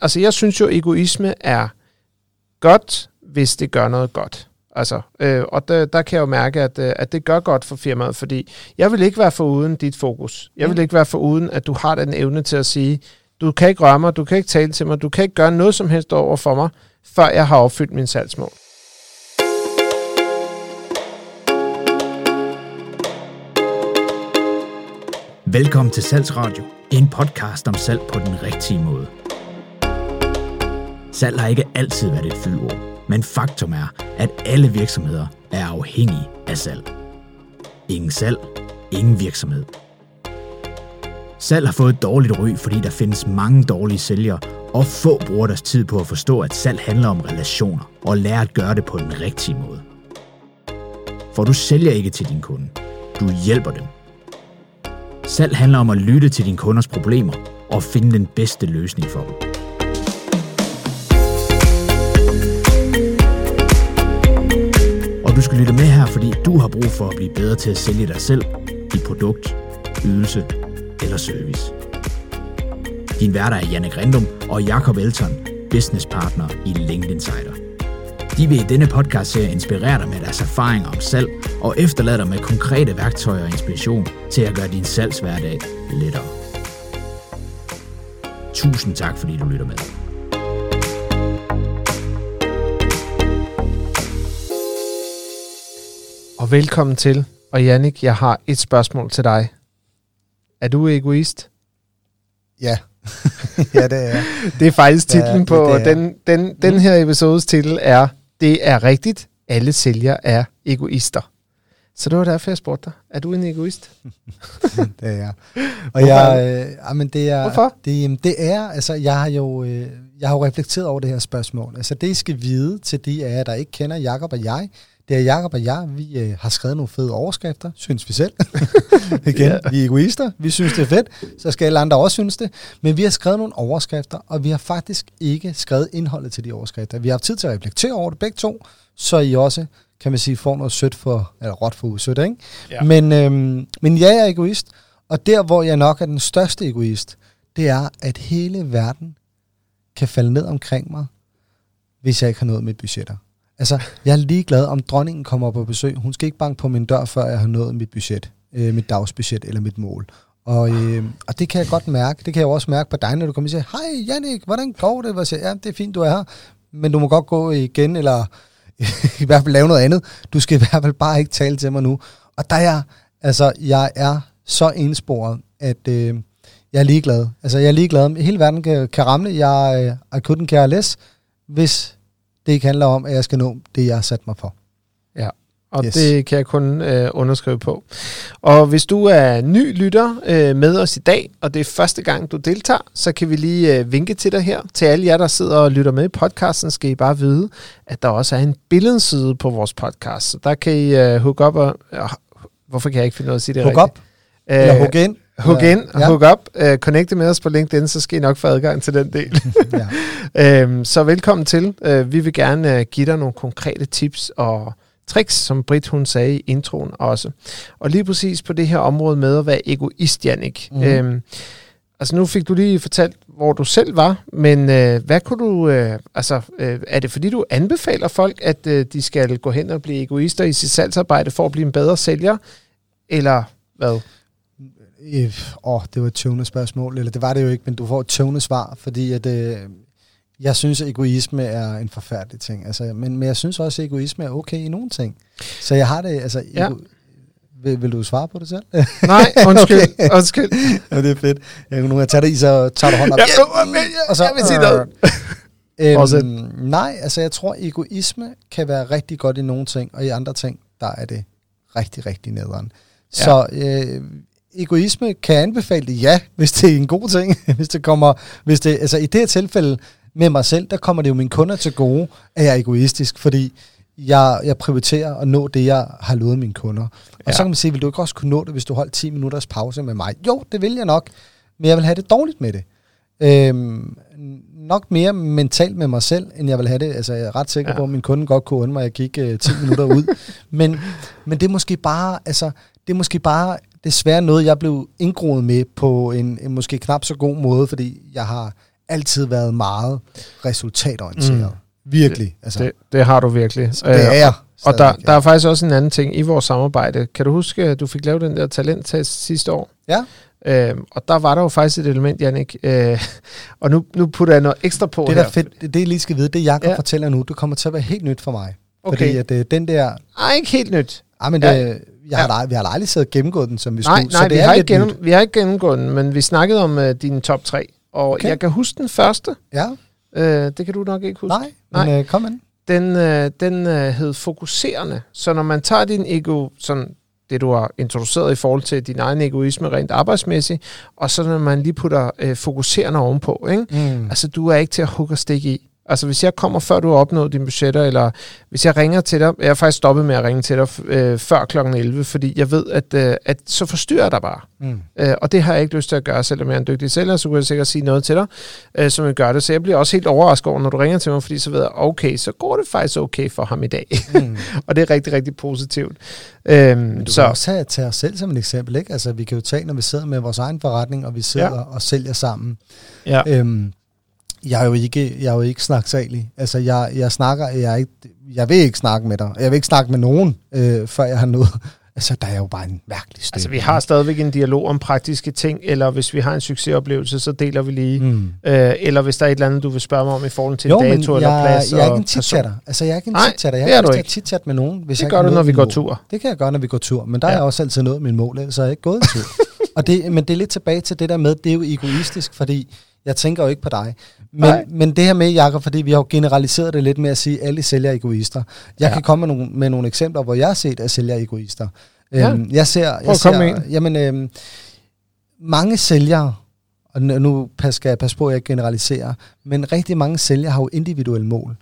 altså jeg synes jo, egoisme er godt, hvis det gør noget godt. Altså, øh, og der, der kan jeg jo mærke, at, øh, at det gør godt for firmaet, fordi jeg vil ikke være for uden dit fokus. Jeg vil ikke være for uden, at du har den evne til at sige, du kan ikke røre mig, du kan ikke tale til mig, du kan ikke gøre noget som helst over for mig, før jeg har opfyldt min salgsmål. Velkommen til Salgsradio, en podcast om salg på den rigtige måde. Salg har ikke altid været et fyldord, men faktum er, at alle virksomheder er afhængige af salg. Ingen salg, ingen virksomhed. Salg har fået et dårligt ry, fordi der findes mange dårlige sælgere, og få bruger deres tid på at forstå, at salg handler om relationer, og lære at gøre det på den rigtige måde. For du sælger ikke til din kunde, du hjælper dem. Salg handler om at lytte til dine kunders problemer og finde den bedste løsning for dem. Du skal lytte med her, fordi du har brug for at blive bedre til at sælge dig selv, dit produkt, ydelse eller service. Din værter er Janne Grindum og Jakob Elton, business partner i LinkedIn Insider. De vil i denne podcast-serie inspirere dig med deres erfaringer om salg og efterlade dig med konkrete værktøjer og inspiration til at gøre din salgshverdag lettere. Tusind tak, fordi du lytter med. Og velkommen til. Og Jannik, jeg har et spørgsmål til dig. Er du egoist? Ja, ja det er Det er faktisk titlen Ja, på det er. den, den, den her episodes titel er, det er rigtigt, alle sælgere er egoister. Så det var derfor, jeg spurgte dig. Er du en egoist? det er jeg. Og Hvorfor? jeg, øh, ja, men det er, Hvorfor? Det, jamen, det er, altså, jeg har jo, øh, jeg har jo reflekteret over det her spørgsmål. Altså, det I skal vide til de af jer, der ikke kender Jakob og jeg, det er Jakob og jeg, vi øh, har skrevet nogle fede overskrifter, synes vi selv. Igen, Ja. vi er egoister, vi synes det er fedt, så skal alle andre også synes det. Men vi har skrevet nogle overskrifter, og vi har faktisk ikke skrevet indholdet til de overskrifter. Vi har haft tid til at reflektere over det begge to, så I også, kan man sige, får noget sødt for, eller råt for usødt, ikke? Ja. Men, øhm, men jeg er egoist, og der, hvor jeg nok er den største egoist, det er, at hele verden kan falde ned omkring mig, hvis jeg ikke har nået mit budgetter. Altså, jeg er ligeglad, om dronningen kommer på besøg. Hun skal ikke banke på min dør, før jeg har nået mit budget, øh, mit dagsbudget eller mit mål. Og, øh, og det kan jeg godt mærke. Det kan jeg også mærke på dig, når du kommer og siger, hej Jannik, hvordan går det? Hvor jeg siger, ja, det er fint, du er her, men du må godt gå igen, eller i hvert fald lave noget andet. Du skal i hvert fald bare ikke tale til mig nu. Og der er jeg, altså, jeg er så ensporet, at øh, jeg er ligeglad. Altså, jeg er ligeglad. Hele verden kan, kan ramle. Jeg, øh, I couldn't care less, hvis det ikke handler om, at jeg skal nå det, jeg har sat mig for. Og yes. Det kan jeg kun øh, underskrive på. Og hvis du er ny lytter øh, med os i dag, og det er første gang, du deltager, så kan vi lige øh, vinke til dig her. Til alle jer, der sidder og lytter med i podcasten, skal I bare vide, at der også er en billedside på vores podcast. Så der kan I øh, hook op og... Øh, hvorfor kan jeg ikke finde af at sige det Hook rigtigt? op, eller hook ind. Ja. ind, ja. hook up, uh, connecte med os på LinkedIn, så skal I nok få adgang til den del. ja. Øhm, så velkommen til. Øh, vi vil gerne øh, give dig nogle konkrete tips og tricks, som Britt hun sagde i introen også. Og lige præcis på det her område med at være egoist, Jannik. Mm. Øhm, altså nu fik du lige fortalt, hvor du selv var, men øh, hvad kunne du, øh, altså øh, er det fordi du anbefaler folk, at øh, de skal gå hen og blive egoister i sit salgsarbejde for at blive en bedre sælger? Eller hvad? Øh, åh, det var et tøvende spørgsmål, eller det var det jo ikke, men du får et tøvende svar, fordi at, øh, jeg synes, at egoisme er en forfærdelig ting. Altså, men, men jeg synes også, at egoisme er okay i nogle ting. Så jeg har det, altså... Ja. Ego, vil, vil du svare på det selv? Nej, undskyld, Okay. undskyld. ja, det er fedt. Jeg kan nu jeg tager det i, så tager du hånden op. Ja, jeg- jeg- og så, jeg vil sige noget. Øhm, nej, altså jeg tror, egoisme kan være rigtig godt i nogle ting, og i andre ting, der er det rigtig, rigtig nederen. Ja. Så øh, egoisme kan jeg anbefale det, ja, hvis det er en god ting. hvis det kommer, hvis det, altså i det her tilfælde med mig selv, der kommer det jo mine kunder til gode, at jeg er egoistisk, fordi jeg, jeg prioriterer at nå det, jeg har lovet mine kunder. Og Ja. så kan man sige, vil du ikke også kunne nå det, hvis du holdt 10 minutters pause med mig? Jo, det vil jeg nok, men jeg vil have det dårligt med det. Øhm, nok mere mentalt med mig selv, end jeg vil have det. Altså, jeg er ret sikker ja. på, at min kunde godt kunne undre mig, at jeg gik øh, 10 minutter ud. Men, men det er måske bare, altså, det er måske bare desværre noget, jeg blev indgroet med på en, en måske knap så god måde, fordi jeg har altid været meget resultatorienteret. Mm. Virkelig. Altså, Det, det har du virkelig. det er jeg. Og der, der er faktisk også en anden ting i vores samarbejde. Kan du huske, at du fik lavet den der talenttest sidste år? Ja. Øhm, og der var der jo faktisk et element, Jannik. Øh, og nu, nu putter jeg noget ekstra på Det her. der er fedt, det, det jeg lige skal vide, det Jacob Ja. fortæller nu, det kommer til at være helt nyt for mig. Okay. Fordi at øh, den der... Ej, ikke helt nyt. Ah, men Ja. det, jeg har, ja. vi har aldrig siddet og gennemgået den, som vi Nej, skulle. nej så det vi, er har ikke gennem, vi har ikke gennemgået den, men vi snakkede om uh, dine top 3. Og Okay. jeg kan huske den første. Ja, Uh, det kan du nok ikke huske. nej, men øh, kom ind. Den, øh, den øh, hed fokuserende. Så når man tager din ego, sådan det du har introduceret i forhold til din egen egoisme rent arbejdsmæssigt, og så når man lige putter øh, fokuserende ovenpå, ikke? Mm. Altså, du er ikke til at hugge og stikke i. Altså, hvis jeg kommer før du har opnået dine budgetter, eller hvis jeg ringer til dig, jeg har faktisk stoppet med at ringe til dig øh, før kl. 11, fordi jeg ved, at, øh, at så forstyrrer jeg dig bare. Mm. Øh, og det har jeg ikke lyst til at gøre, selvom jeg er en dygtig sælger, så kunne jeg sikkert sige noget til dig, øh, som jeg gør det. Så jeg bliver også helt overrasket over, når du ringer til mig, fordi så ved jeg, okay, så går det faktisk okay for ham i dag. Mm. og det er rigtig, rigtig positivt. Øhm, Men du så, kan også tage, tage os selv som et eksempel, ikke? Altså, vi kan jo tage, når vi sidder med vores egen forretning, og vi sidder Ja. ja. og sælger sammen. ja. Øhm, jeg er jo ikke, jeg er jo ikke snaksalig. Altså, jeg, jeg snakker, jeg, er ikke, jeg vil ikke snakke med dig. Jeg vil ikke snakke med nogen, øh, før jeg har noget. Altså, der er jo bare en mærkelig støtte. Altså, vi har stadigvæk en dialog om praktiske ting, eller hvis vi har en succesoplevelse, så deler vi lige. Mm. Øh, eller hvis der er et eller andet, du vil spørge mig om i forhold til Jo, en men dato eller jeg, plads. jeg er ikke en tit-chatter. Altså, jeg er ikke en tit-chatter. Jeg er har ikke lyst ikke. til at tit-chatte med nogen, hvis Det jeg gør du, når vi går mål. tur. Det kan jeg gøre, når vi går tur. Men der ja. Har jeg også altid nået mit mål, har jeg ikke gået en tur. og det, men det er lidt tilbage til det der med, det er jo egoistisk, fordi jeg tænker jo ikke på dig. Men, Nej. men det her med, Jacob, fordi vi har jo generaliseret det lidt med at sige, at alle sælger er egoister. Jeg Ja. kan komme med nogle, med nogle eksempler, hvor jeg har set, at sælger er egoister. Ja. Øhm, jeg ser, Prøv jeg at komme ser med jamen, øhm, mange sælgere, og nu- skal jeg passe på, at jeg generaliserer, men rigtig mange sælgere har jo individuelle mål.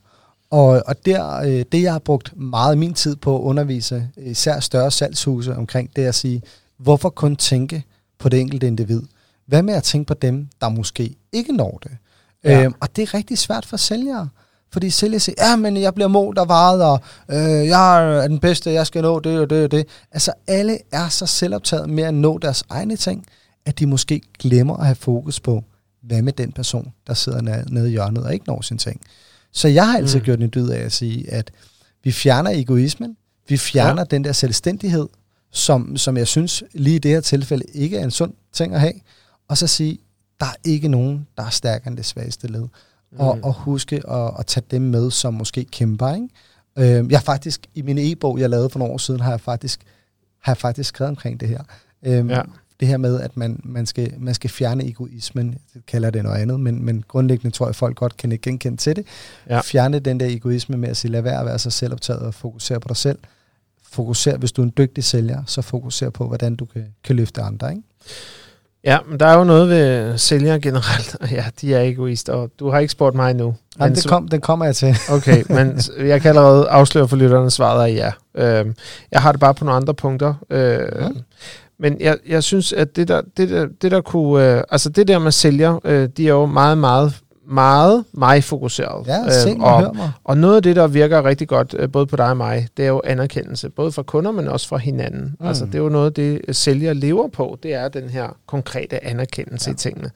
Og, og der, øh, det, jeg har brugt meget af min tid på at undervise, især større salgshuse omkring, det er at sige, hvorfor kun tænke på det enkelte individ? Hvad med at tænke på dem, der måske ikke når det? Ja. Øhm, og det er rigtig svært for sælgere. Fordi sælgere siger, ja, men jeg bliver målt og varet, og øh, jeg er den bedste, jeg skal nå det og det og det. Altså alle er så selvoptaget med at nå deres egne ting, at de måske glemmer at have fokus på, hvad med den person, der sidder nede, i hjørnet og ikke når sin ting. Så jeg har altid Mm. gjort en dyd af at sige, at vi fjerner egoismen, vi fjerner ja. den der selvstændighed, som, som jeg synes lige i det her tilfælde ikke er en sund ting at have, og så sige, der er ikke nogen, der er stærkere end det svageste led. Mm. Og, og huske at, at tage dem med, som måske kæmper. Ikke? Øh, jeg faktisk, i min e-bog, jeg lavede for nogle år siden, har jeg faktisk, har jeg faktisk skrevet omkring det her. Øh, Ja. Det her med, at man, man, skal, man skal fjerne egoismen, jeg kalder det noget andet, men, men grundlæggende tror jeg, folk godt kan ikke genkende til det. Ja. Fjerne den der egoisme med at sige, lad være at være så selvoptaget og fokusere på dig selv. Fokuser, hvis du er en dygtig sælger, så fokuser på, hvordan du kan, kan løfte andre. Ikke? Ja, men der er jo noget ved sælgere generelt. og Ja, de er egoister, og du har ikke spurgt mig endnu. Jamen, det så- kom, den kommer jeg til. Okay, men jeg kan allerede afsløre for lytterne, svaret er ja. Øhm, jeg har det bare på nogle andre punkter. Øh, Ja. Men jeg, jeg synes, at det der, det der, det der kunne... Øh, altså det der med sælger, øh, de er jo meget, meget, meget mig fokuseret. Ja, mig, og, mig. og noget af det, der virker rigtig godt, øh, både på dig og mig, det er jo anerkendelse. Både fra kunder, men også fra hinanden. Mm. Altså det er jo noget det, øh, sælger lever på. Det er den her konkrete anerkendelse. Ja. i tingene.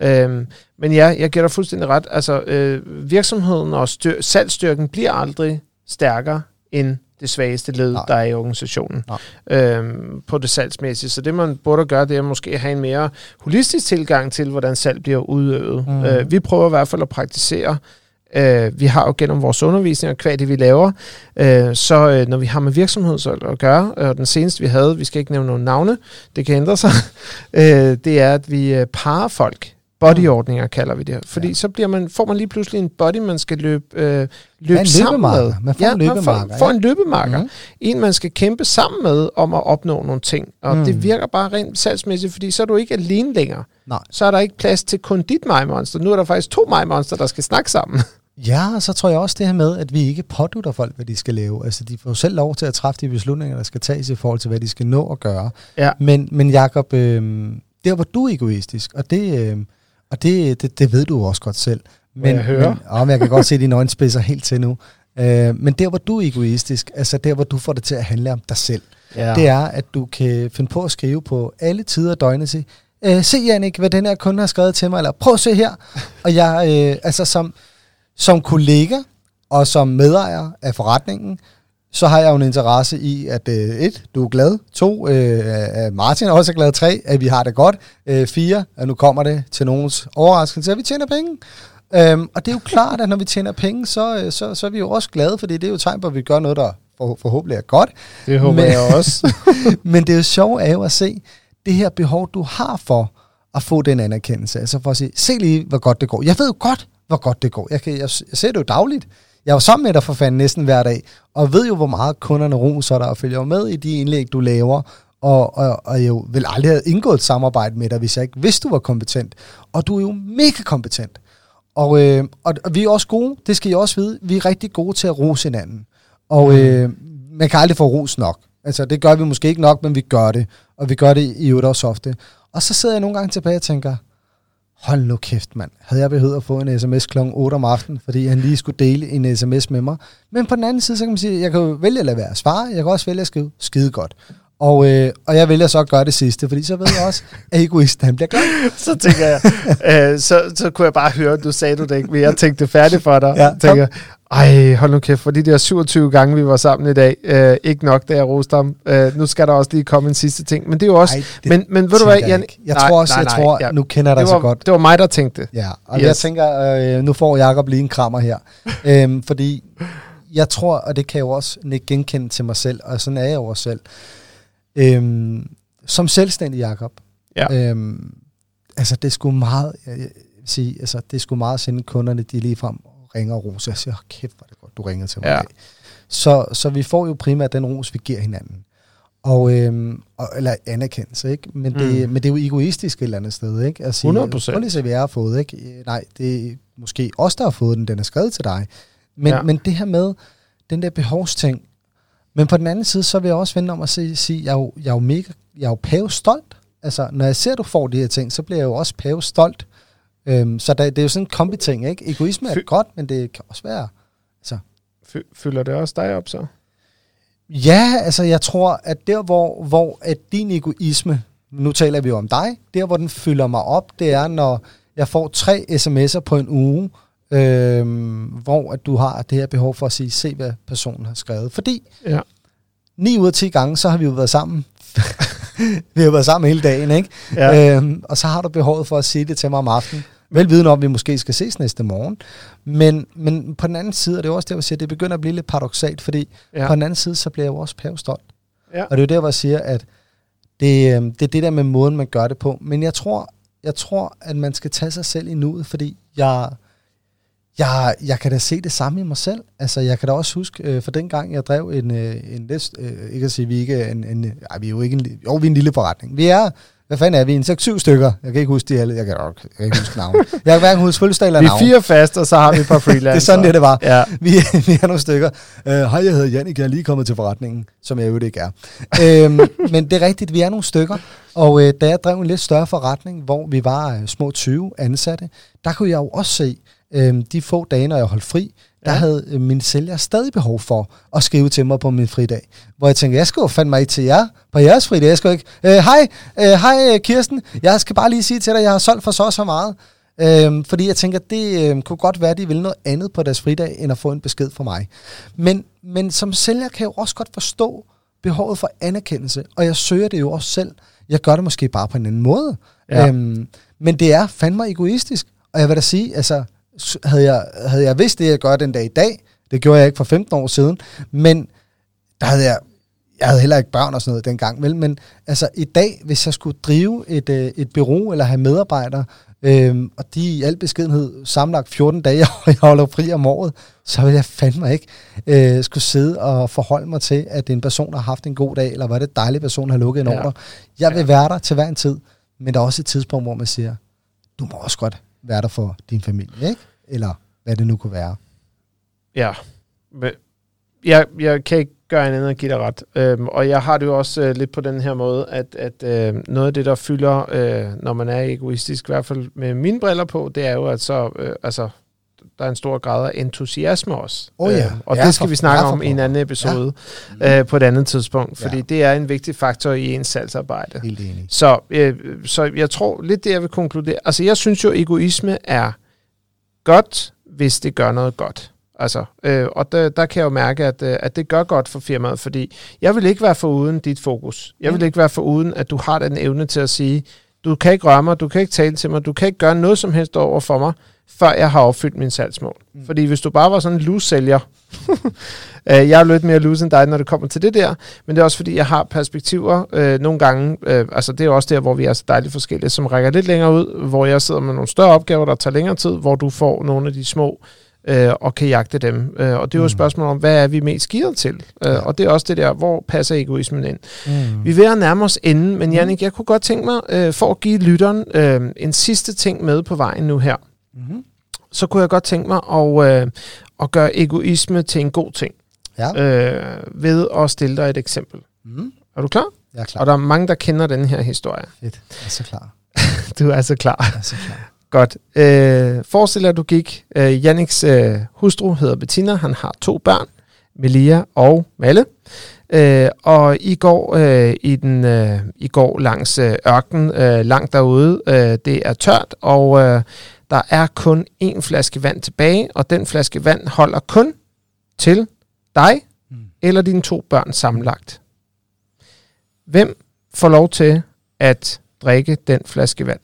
Ja. Øhm, men ja, jeg giver dig fuldstændig ret. Altså øh, virksomheden og styr- salgsstyrken bliver aldrig stærkere end det svageste led, Nej. der er i organisationen Nej. øhm, på det salgsmæssige. Så det, man burde gøre, det er måske have en mere holistisk tilgang til, hvordan salg bliver udøvet. Mhm. Øh, vi prøver i hvert fald at praktisere Øh, vi har jo gennem vores undervisning og hvad det vi laver, øh, så øh, når vi har med virksomhed at gøre, og den seneste vi havde, vi skal ikke nævne nogle navne, det kan ændre sig, øh, det er, at vi øh, parer folk. Bodyordninger kalder vi det. Fordi Ja. ja. så bliver man, får man lige pludselig en body, man skal løbe, øh, løbe Ja, en sammen med. Man får en man løbemarker, får, får ja. en løbemarker. Mhm. En, man skal kæmpe sammen med om at opnå nogle ting. Og Mm. mm. det virker bare rent salgsmæssigt, fordi så er du ikke alene længere. Nej. Så er der ikke plads til kun dit mig-monster. Nu er der faktisk to mig-monster, der skal snakke sammen. Ja, og så tror jeg også det her med, at vi ikke pådutter folk, hvad de skal lave. Altså, de får selv lov til at træffe de beslutninger, der skal tages i forhold til, hvad de skal nå at gøre. Ja. Men, men Jacob, øh, der hvor du egoistisk, og det, øh, og det, det, det ved du også godt selv. Må jeg høre? Men, åh, men jeg kan godt se dine øjne spidser helt til nu. Øh, men der hvor du er egoistisk, altså der hvor du får det til at handle om dig selv, Ja. det er, at du kan finde på at skrive på alle tider af døgnet sige, øh, se Jannik, hvad den her kunde har skrevet til mig, eller prøv at se her. Og jeg, øh, altså som, som kollega og som medejer af forretningen, så har jeg jo en interesse i, at øh, et, du er glad, to, øh, at Martin er også glad, tre, at vi har det godt, øh, fire, at nu kommer det til nogens overraskelse, at vi tjener penge. Øhm, og det er jo klart, at når vi tjener penge, så, øh, så, så er vi jo også glade, fordi det er jo tegn på, at vi gør noget, der for, forhåbentlig er godt. Det håber Men- jeg også. Men det er jo sjovt jo at se det her behov, du har for at få den anerkendelse. Altså for at sige, se lige, hvor godt det går. Jeg ved jo godt, hvor godt det går. Jeg, kan, jeg, jeg ser det jo dagligt. Jeg er jo sammen med dig for fanden næsten hver dag, og ved jo, hvor meget kunderne roser dig, og følger med i de indlæg, du laver, og, og, og jeg jo vil aldrig have indgået et samarbejde med dig, hvis jeg ikke vidste, du var kompetent. Og du er jo mega kompetent. Og, øh, og, og vi er også gode, det skal I også vide, vi er rigtig gode til at rose hinanden. Og øh, man kan aldrig få ros nok. Altså, det gør vi måske ikke nok, men vi gør det. Og vi gør det i øvrigt også ofte. Og så sidder jeg nogle gange tilbage og tænker, hold nu kæft, mand. Havde jeg behøvet at få en sms kl. 8 om aftenen, fordi han lige skulle dele en sms med mig. Men på den anden side, så kan man sige, jeg kan vælge at lade være at svare. Jeg kan også vælge at skrive skide godt. Og, øh, og jeg vælger så at gøre det sidste, fordi så ved jeg også, at egoisten han bliver glad. så tænker jeg, øh, så, så kunne jeg bare høre, at du sagde du det ikke, men jeg tænkte færdigt for dig. Ja, tænker, ej, hold nu kæft, for de der 27 gange, vi var sammen i dag, øh, ikke nok, da jeg roste ham. Øh, nu skal der også lige komme en sidste ting. Men det er jo også... Ej, det men, men ved du hvad, jeg Jan? ikke. Jeg tror også, jeg tror, ja. nu kender jeg dig det så var, godt. Det var mig, der tænkte. Ja, og yes. Jeg tænker, øh, nu får Jacob lige en krammer her. øhm, fordi jeg tror, og det kan jeg jo også ikke genkende til mig selv, og sådan er jeg jo også selv. Øhm, som selvstændig, Jacob, Ja. øhm, altså det sgu meget, jeg, jeg sige, altså det sgu meget sende kunderne, de lige frem ringer og roser. Jeg siger, kæft, hvor det godt, du ringede til mig Ja. Så, så vi får jo primært den ros, vi giver hinanden. Og, øhm, og, eller anerkendelse, ikke? Men, det, Mm. men det er jo egoistisk et eller andet sted, ikke? At sige, 100%. Prøv lige se, hvad jeg har fået, ikke? Øh, Nej, det er måske os, der har fået den, den er skrevet til dig. Men, Ja. men det her med den der behovsting. Men på den anden side, så vil jeg også vende om at sige, sige jeg, er jo, jeg er jo mega, jeg er jo pave stolt. Altså, når jeg ser, at du får de her ting, så bliver jeg jo også pave stolt. Øhm, så der, det er jo sådan en kombi-ting, ikke? Egoisme er Fy- godt, men det kan også være... Fy- Fylder det også dig op så? Ja, altså jeg tror, at der hvor, hvor at din egoisme, nu taler vi jo om dig, der hvor den fylder mig op, det er, når jeg får tre sms'er på en uge, øhm, hvor at du har det her behov for at sige, se hvad personen har skrevet. Fordi Ja. 9 ud af 10 gange, så har vi jo været sammen. vi har været sammen hele dagen, ikke? Ja. Øhm, og så har du behovet for at sige det til mig om aftenen. Velvidende om, at vi måske skal ses næste morgen. Men, men på den anden side, og det er også der, hvor jeg siger, at det begynder at blive lidt paradoxalt, fordi ja. Ja. på den anden side, så bliver jeg jo også pavestolt. Ja. Og det er jo der, hvor jeg siger, at det, øhm, det er det der med måden, man gør det på. Men jeg tror, jeg tror, at man skal tage sig selv i nuet, fordi jeg, jeg, jeg kan da se det samme i mig selv. Altså, jeg kan da også huske, øh, for den gang, jeg drev en, øh, en lidt, øh, ikke at sige, vi ikke er en, en ej, vi er jo ikke en, jo, vi er en lille forretning. Vi er, hvad fanden er vi, en 6-7 stykker. Jeg kan ikke huske de alle, jeg kan, jeg kan ikke huske navn. Jeg kan hverken huske fødselsdag eller Vi er navn. fire fast, og så har vi et par freelancer. Det er sådan, det, det var. Ja. Vi, vi er nogle stykker. Uh, Hej, jeg hedder Jannik, jeg er lige kommet til forretningen, som jeg jo ikke er. um, men det er rigtigt, vi er nogle stykker. Og uh, da jeg drev en lidt større forretning, hvor vi var uh, små 20 ansatte, der kunne jeg jo også se, um, de få dage, når jeg holdt fri, der Ja. havde uh, min sælger stadig behov for at skrive til mig på min fridag. Hvor jeg tænkte, jeg skal jo fandme ikke til jer på jeres fridag. Jeg skal ikke, uh, hej, uh, hej øh, Kirsten, jeg skal bare lige sige til dig, jeg har solgt for så og så meget. Øhm, fordi jeg tænker, det øhm, kunne godt være, at de vil noget andet på deres fridag, end at få en besked fra mig. Men, men som sælger kan jeg jo også godt forstå behovet for anerkendelse, og jeg søger det jo også selv. Jeg gør det måske bare på en anden måde. Ja. Øhm, men det er fandme egoistisk. Og jeg vil da sige, altså, havde jeg, havde jeg vidst det, jeg gør den dag i dag, det gjorde jeg ikke for 15 år siden, men der havde jeg, jeg havde heller ikke børn og sådan noget dengang, vel? men altså i dag, hvis jeg skulle drive et, øh, et bureau eller have medarbejdere, øhm, og de i al beskedenhed sammenlagt 14 dage, og jeg holder fri om året, så ville jeg fandme ikke øh, skulle sidde og forholde mig til, at en person har haft en god dag, eller var det dejlig person har lukket en Ja. ordre. Jeg vil Ja. være der til hver en tid, men der er også et tidspunkt, hvor man siger, du må også godt være der for din familie, ikke? Eller hvad det nu kunne være. Ja. Jeg, jeg kan ikke gøre andet end at give dig ret. Øhm, og jeg har det jo også øh, lidt på den her måde, at, at øh, noget af det, der fylder, øh, når man er egoistisk, i hvert fald med mine briller på, det er jo, at så, øh, altså, der er en stor grad af entusiasme også. Oh ja. Øh, og Ja, det skal for- vi snakke om i en anden episode ja. øh, på et andet tidspunkt, fordi Ja. det er en vigtig faktor i ens salgsarbejde. Helt enig. Så, øh, så jeg tror lidt det, jeg vil konkludere. Altså, jeg synes jo, egoisme er godt, hvis det gør noget godt. Altså, øh, og der, der kan jeg jo mærke, at, øh, at det gør godt for firmaet, fordi jeg vil ikke være for uden dit fokus. Jeg vil ikke være for uden, at du har den evne til at sige, du kan ikke røre mig, du kan ikke tale til mig, du kan ikke gøre noget som helst over for mig, før jeg har opfyldt min salgsmål. Mm. Fordi hvis du bare var sådan en loose-sælger, jeg er lidt mere loose end dig, når det kommer til det der, men det er også fordi, jeg har perspektiver øh, nogle gange, øh, altså det er også der, hvor vi er så dejligt forskellige, som rækker lidt længere ud, hvor jeg sidder med nogle større opgaver, der tager længere tid, hvor du får nogle af de små, øh, og kan jagte dem. Øh, og det er jo et Mm. spørgsmål om, hvad er vi mest gearet til? Øh, og det er også det der, hvor passer egoismen ind? Mm. Vi er ved at nærme os enden, men Jannik, jeg kunne godt tænke mig, øh, for at give lytteren øh, en sidste ting med på vejen nu her, Mm-hmm. Så kunne jeg godt tænke mig at, øh, at gøre egoisme til en god ting, Ja. øh, ved at stille dig et eksempel. Mm. Er du klar? Jeg er klar. Og der er mange, der kender den her historie. Fedt. Jeg er så klar. Du er så klar. Jeg er så klar. Godt. Øh, forestil dig, at du gik. Øh, Janniks øh, hustru hedder Bettina. Han har to børn, Melia og Malle. Øh, og I går, øh, i den, øh, I går langs øh, ørken, øh, langt derude. Øh, det er tørt, og øh, der er kun én flaske vand tilbage, og den flaske vand holder kun til dig Mm. eller dine to børn sammenlagt. Hvem får lov til at drikke den flaske vand?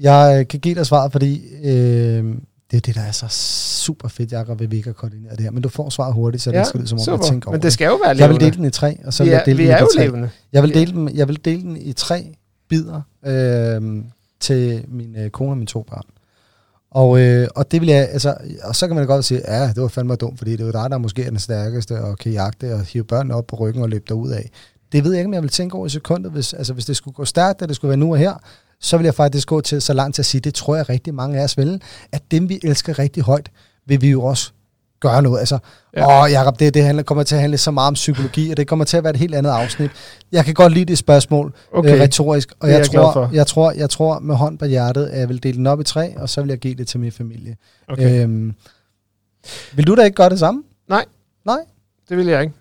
Jeg øh, kan give dig svaret, fordi øh, det er det, der er så super fedt, Jacob, ved vi ikke har koordineret det her. Men du får svaret hurtigt, så det skal lyde som om, jeg tænker over Men det skal jo være det. Jeg vil levende. dele den i tre, og så vil jeg dele vi den er i jo tre. levende. Jeg vil, Ja. dele den, jeg vil dele den i tre bidder øh, til min øh, kone og mine to børn. Og, øh, og det vil jeg, altså, og så kan man da godt sige, ja, det var fandme dumt, fordi det er jo dig, der måske er den stærkeste, og kan jagte og hive børnene op på ryggen og løbe derud af. Det ved jeg ikke, om jeg vil tænke over i sekundet. Hvis, altså, hvis det skulle gå stærkt, og det skulle være nu og her, så vil jeg faktisk gå til så langt til at sige, det tror jeg rigtig mange af os vil, at dem, vi elsker rigtig højt, vil vi jo også gøre noget. Altså, Ja. åh Jacob, det, det handler, kommer til at handle så meget om psykologi, og det kommer til at være et helt andet afsnit. Jeg kan godt lide det spørgsmål, Okay. okay. øh, retorisk, og jeg, jeg tror, jeg, tror, jeg tror med hånd på hjertet, at jeg vil dele den op i tre, og så vil jeg give det til min familie. Okay. Øhm, vil du da ikke gøre det samme? Nej. Nej? Det vil jeg ikke.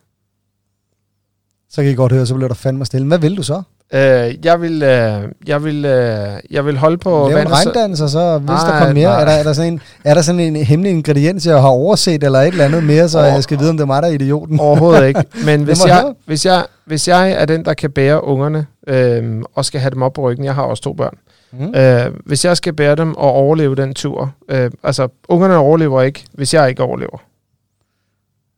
Så kan I godt høre, så bliver der fandme stille. Hvad vil du så? Øh, jeg vil, øh, jeg vil, øh, jeg vil holde på Lave vandet, så- regndans, og så hvis Nej, der kommer mere, nej. er der, er, der sådan en, er der sådan en hemmelig ingrediens, jeg har overset, eller et eller andet mere, så Åh. jeg skal vide, om det er mig, der er idioten? Overhovedet ikke. Men hvis jeg høre. hvis, jeg, hvis jeg er den, der kan bære ungerne, øh, og skal have dem op på ryggen, jeg har også to børn, Mm. øh, hvis jeg skal bære dem og overleve den tur, øh, altså ungerne overlever ikke, hvis jeg ikke overlever.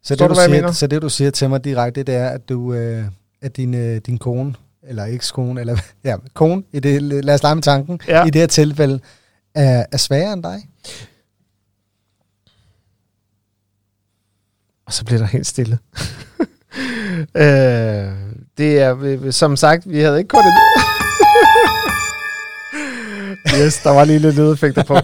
Så, det, du, du siger, så det, du siger til mig direkte, det er, at du, øh, at din, øh, din kone, eller ekskone, eller ja, kone, i det, lad os lege med tanken, Ja. i det her tilfælde, er, er svagere end dig? Og så bliver der helt stille. øh, det er, som sagt, vi havde ikke koordineret. yes, der var lige lidt lydeffekter på.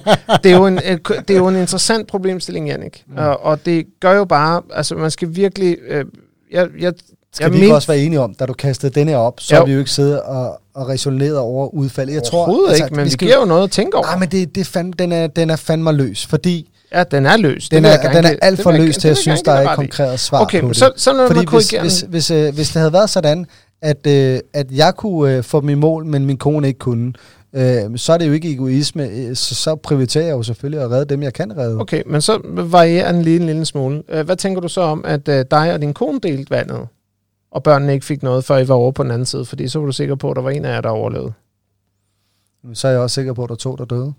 Det er jo en, et- det er jo en interessant problemstilling, Jannik. Mm. Og, og det gør jo bare, altså man skal virkelig... Øh, jeg, jeg, Skal jeg vi ikke også være enige om, da du kastede denne her op, så Jo. vi jo ikke siddet og, og resoneret over udfaldet. Jeg tror, Overhovedet ikke, men vi, skal, giver jo noget at tænke over. Nej, men det, det fand, den, er, den er fandme løs, fordi Ja, den er løs. Den er, den er alt for løs til, at jeg synes, der er et konkret svar Okay, på men det. så, så Fordi hvis, hvis, den. hvis, øh, hvis det havde været sådan, at, øh, at jeg kunne øh, få i mål, men min kone ikke kunne, øh, så er det jo ikke egoisme. øh, Så, så prioriterer jeg jo selvfølgelig at redde dem, jeg kan redde. Okay, men så varierer den lige en lille smule. Øh, Hvad tænker du så om, at øh, dig og din kone delte vandet, og børnene ikke fik noget, før I var over på den anden side? Fordi så var du sikker på, at der var en af jer, der overlevede. Så er jeg også sikker på, at der er to, der døde.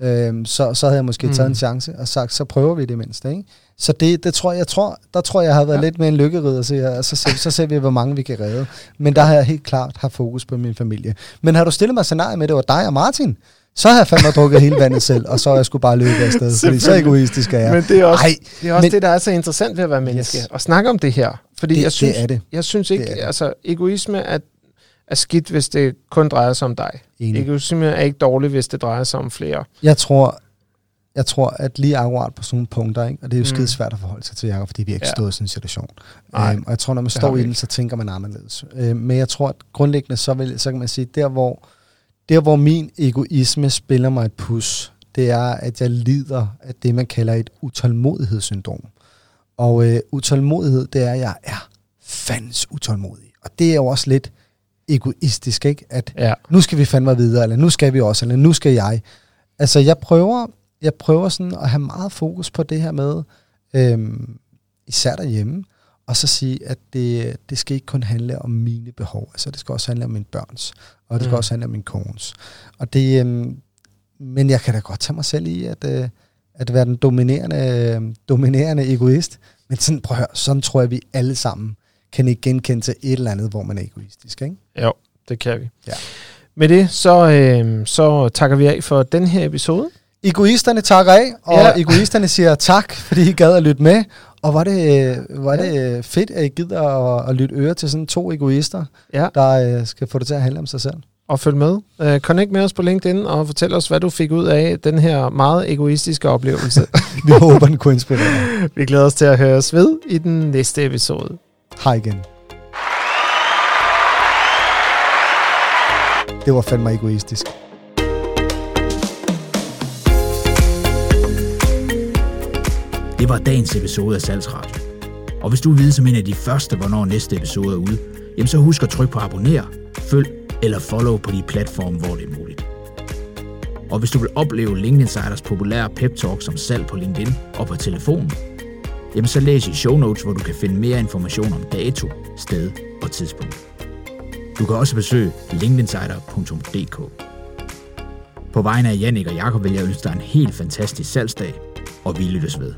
Øhm, så, så havde jeg måske Mm. taget en chance og sagt, så prøver vi det mindste. Ikke? Så det, det tror jeg, jeg tror, der tror jeg, jeg har været Ja. lidt med en lykkeridder, så, jeg, så, ser, så ser vi, hvor mange vi kan redde. Men der har jeg helt klart haft fokus på min familie. Men har du stillet mig scenarie med, at det var dig og Martin, så har jeg fandme drukket hele vandet selv, og så er jeg skulle bare løbe afsted. Fordi så egoistisk er jeg. Men det er også, Ej, det, er også men- det, der er så interessant ved at være menneske. Yes. Og snakke om det her. Fordi det, jeg synes, det er det. jeg synes ikke, Det er det. altså egoisme er, er skidt, hvis det kun drejer sig om dig. Enig. Egoisme er ikke dårligt, hvis det drejer sig om flere. Jeg tror, jeg tror, at lige akkurat på sådan nogle punkter, ikke? og det er jo Mm. skide svært at forholde sig til, Jacob, fordi vi har ikke Ja. stået i sådan en situation. Øhm, og jeg tror, når man står i den, så tænker man anderledes. Øhm, men jeg tror, at grundlæggende, så, vil, så kan man sige, der hvor, der hvor min egoisme spiller mig et pus, det er, at jeg lider af det, man kalder et utålmodighedssyndrom. Og øh, utålmodighed, det er, at jeg er fandens utålmodig. Og det er jo også lidt egoistisk, ikke? At Ja. nu skal vi fandme videre, eller nu skal vi også, eller nu skal jeg. Altså, jeg prøver, jeg prøver sådan at have meget fokus på det her med, øhm, især derhjemme, og så sige, at det, det skal ikke kun handle om mine behov, altså det skal også handle om mine børns, og det skal Mm. også handle om min kones. Og det, øhm, men jeg kan da godt tage mig selv i, at, øh, at være den dominerende, øh, dominerende egoist, men sådan, prøv at høre, sådan tror jeg, vi alle sammen kan ikke genkende til et eller andet, hvor man er egoistisk, ikke? Jo, det kan vi. Ja. Med det, så, øh, så takker vi af for den her episode. Egoisterne takker af, og ja. egoisterne siger tak, fordi I gad at lytte med. Og var det, øh, var det øh, fedt, at I gider at, at lytte øre til sådan to egoister, Ja. der øh, skal få det til at handle om sig selv. Og følg med. Uh, connect med os på LinkedIn og fortæl os, hvad du fik ud af den her meget egoistiske oplevelse. Vi håber, den kunne inspirere. vi glæder os til at høre os ved i den næste episode. Hej igen. Det var fandme egoistisk. Det var dagens episode af Salgsradio. Og hvis du vil vide som en af de første, hvornår næste episode er ude, jamen så husk at trykke på abonner, følg eller follow på de platforme, hvor det er muligt. Og hvis du vil opleve LinkedIn Insiders populære pep talk som salg på LinkedIn og på telefonen, jamen så læs i show notes, hvor du kan finde mere information om dato, sted og tidspunkt. Du kan også besøge linkedinsider.dk. På vegne af Jannik og Jakob vil jeg ønske dig en helt fantastisk salgsdag, og vi lyttes ved.